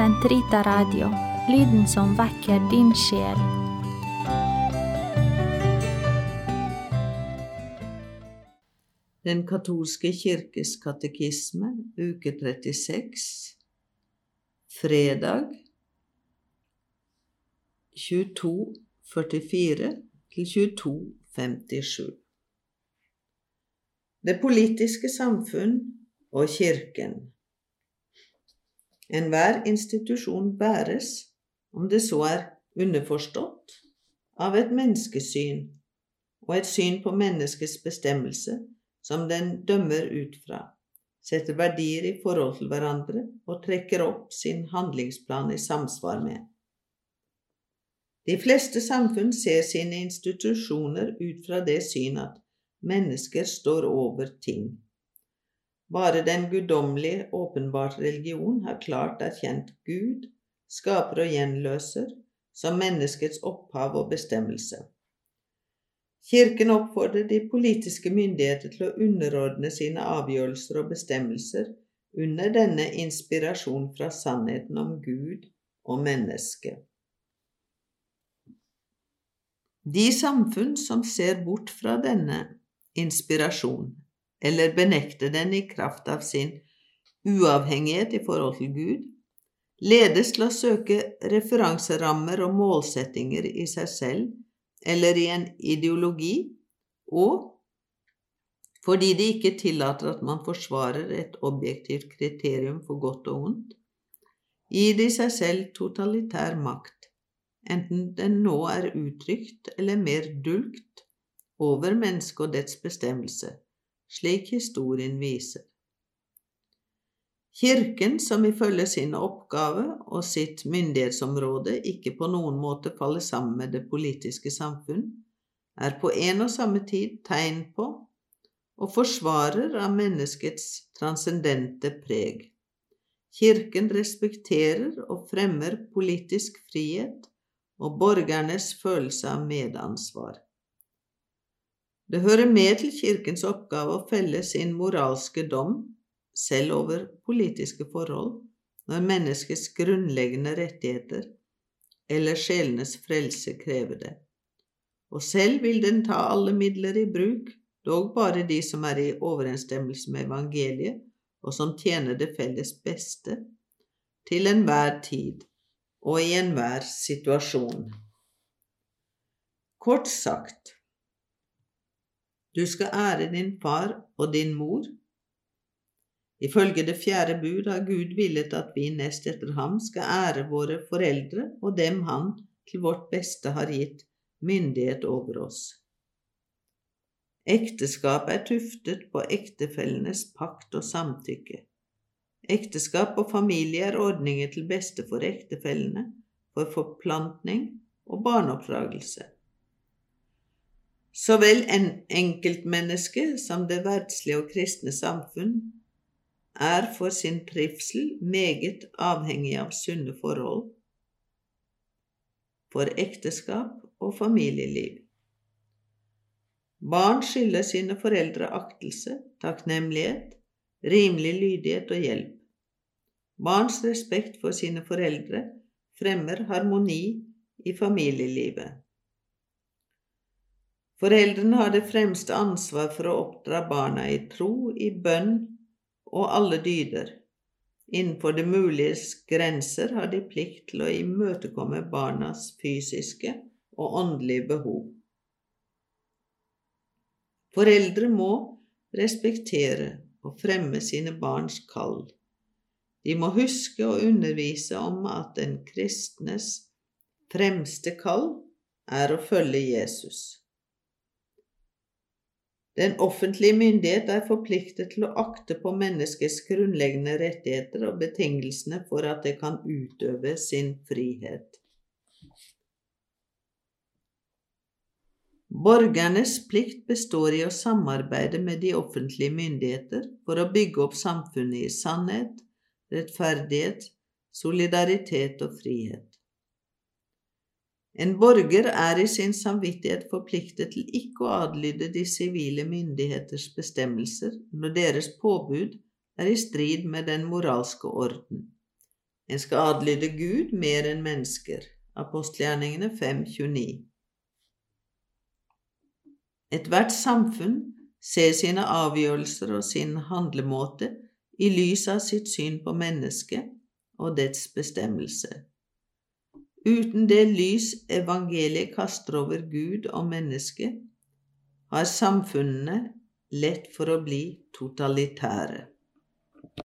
Sentrita Radio, lyden som vekker din sjel. Den katolske kirkes katekisme, uke 36, fredag 22.44 til 22.57. Det politiske samfunn og Kirken. Enhver institusjon bæres, om det så er underforstått, av et menneskesyn og et syn på menneskets bestemmelse som den dømmer ut fra, setter verdier i forhold til hverandre og trekker opp sin handlingsplan i samsvar med. De fleste samfunn ser sine institusjoner ut fra det syn at mennesker står over ting. Bare den guddommelige, åpenbart religion har klart erkjent Gud, skaper og gjenløser, som menneskets opphav og bestemmelse. Kirken oppfordrer de politiske myndigheter til å underordne sine avgjørelser og bestemmelser under denne inspirasjon fra sannheten om Gud og mennesket. De samfunn som ser bort fra denne inspirasjon, eller benekte den i kraft av sin uavhengighet i forhold til Gud, ledes til å søke referanserammer og målsettinger i seg selv eller i en ideologi, og fordi de ikke tillater at man forsvarer et objektivt kriterium for godt og ondt, gir de seg selv totalitær makt, enten den nå er uttrykt eller mer dulgt, over mennesket og dets bestemmelse, slik historien viser. Kirken, som ifølge sin oppgave og sitt myndighetsområde ikke på noen måte faller sammen med det politiske samfunn, er på en og samme tid tegn på og forsvarer av menneskets transcendente preg. Kirken respekterer og fremmer politisk frihet og borgernes følelse av medansvar. Det hører med til Kirkens oppgave å felle sin moralske dom, selv over politiske forhold, når menneskets grunnleggende rettigheter eller sjelenes frelse krever det. Og selv vil den ta alle midler i bruk, dog bare de som er i overensstemmelse med evangeliet, og som tjener det felles beste, til enhver tid og i enhver situasjon. Kort sagt, du skal ære din far og din mor. Ifølge det fjerde bud har Gud villet at vi nest etter ham skal ære våre foreldre og dem han til vårt beste har gitt myndighet over oss. Ekteskap er tuftet på ektefellenes pakt og samtykke. Ekteskap og familie er ordninger til beste for ektefellene, for forplantning og barneoppdragelse. Så vel en enkeltmenneske som det verdslige og kristne samfunn er for sin trivsel meget avhengig av sunne forhold for ekteskap og familieliv. Barn skylder sine foreldre aktelse, takknemlighet, rimelig lydighet og hjelp. Barns respekt for sine foreldre fremmer harmoni i familielivet. Foreldrene har det fremste ansvar for å oppdra barna i tro, i bønn og alle dyder. Innenfor det muliges grenser har de plikt til å imøtekomme barnas fysiske og åndelige behov. Foreldre må respektere og fremme sine barns kall. De må huske å undervise om at den kristnes fremste kall er å følge Jesus. Den offentlige myndighet er forpliktet til å akte på menneskets grunnleggende rettigheter og betingelsene for at det kan utøve sin frihet. Borgernes plikt består i å samarbeide med de offentlige myndigheter for å bygge opp samfunnet i sannhet, rettferdighet, solidaritet og frihet. En borger er i sin samvittighet forpliktet til ikke å adlyde de sivile myndigheters bestemmelser når deres påbud er i strid med den moralske orden, En skal adlyde Gud mer enn mennesker. Apostelgjerningene 5.29. Ethvert samfunn ser sine avgjørelser og sin handlemåte i lys av sitt syn på mennesket og dets bestemmelse. Uten det lys evangeliet kaster over Gud og mennesket, har samfunnene lett for å bli totalitære.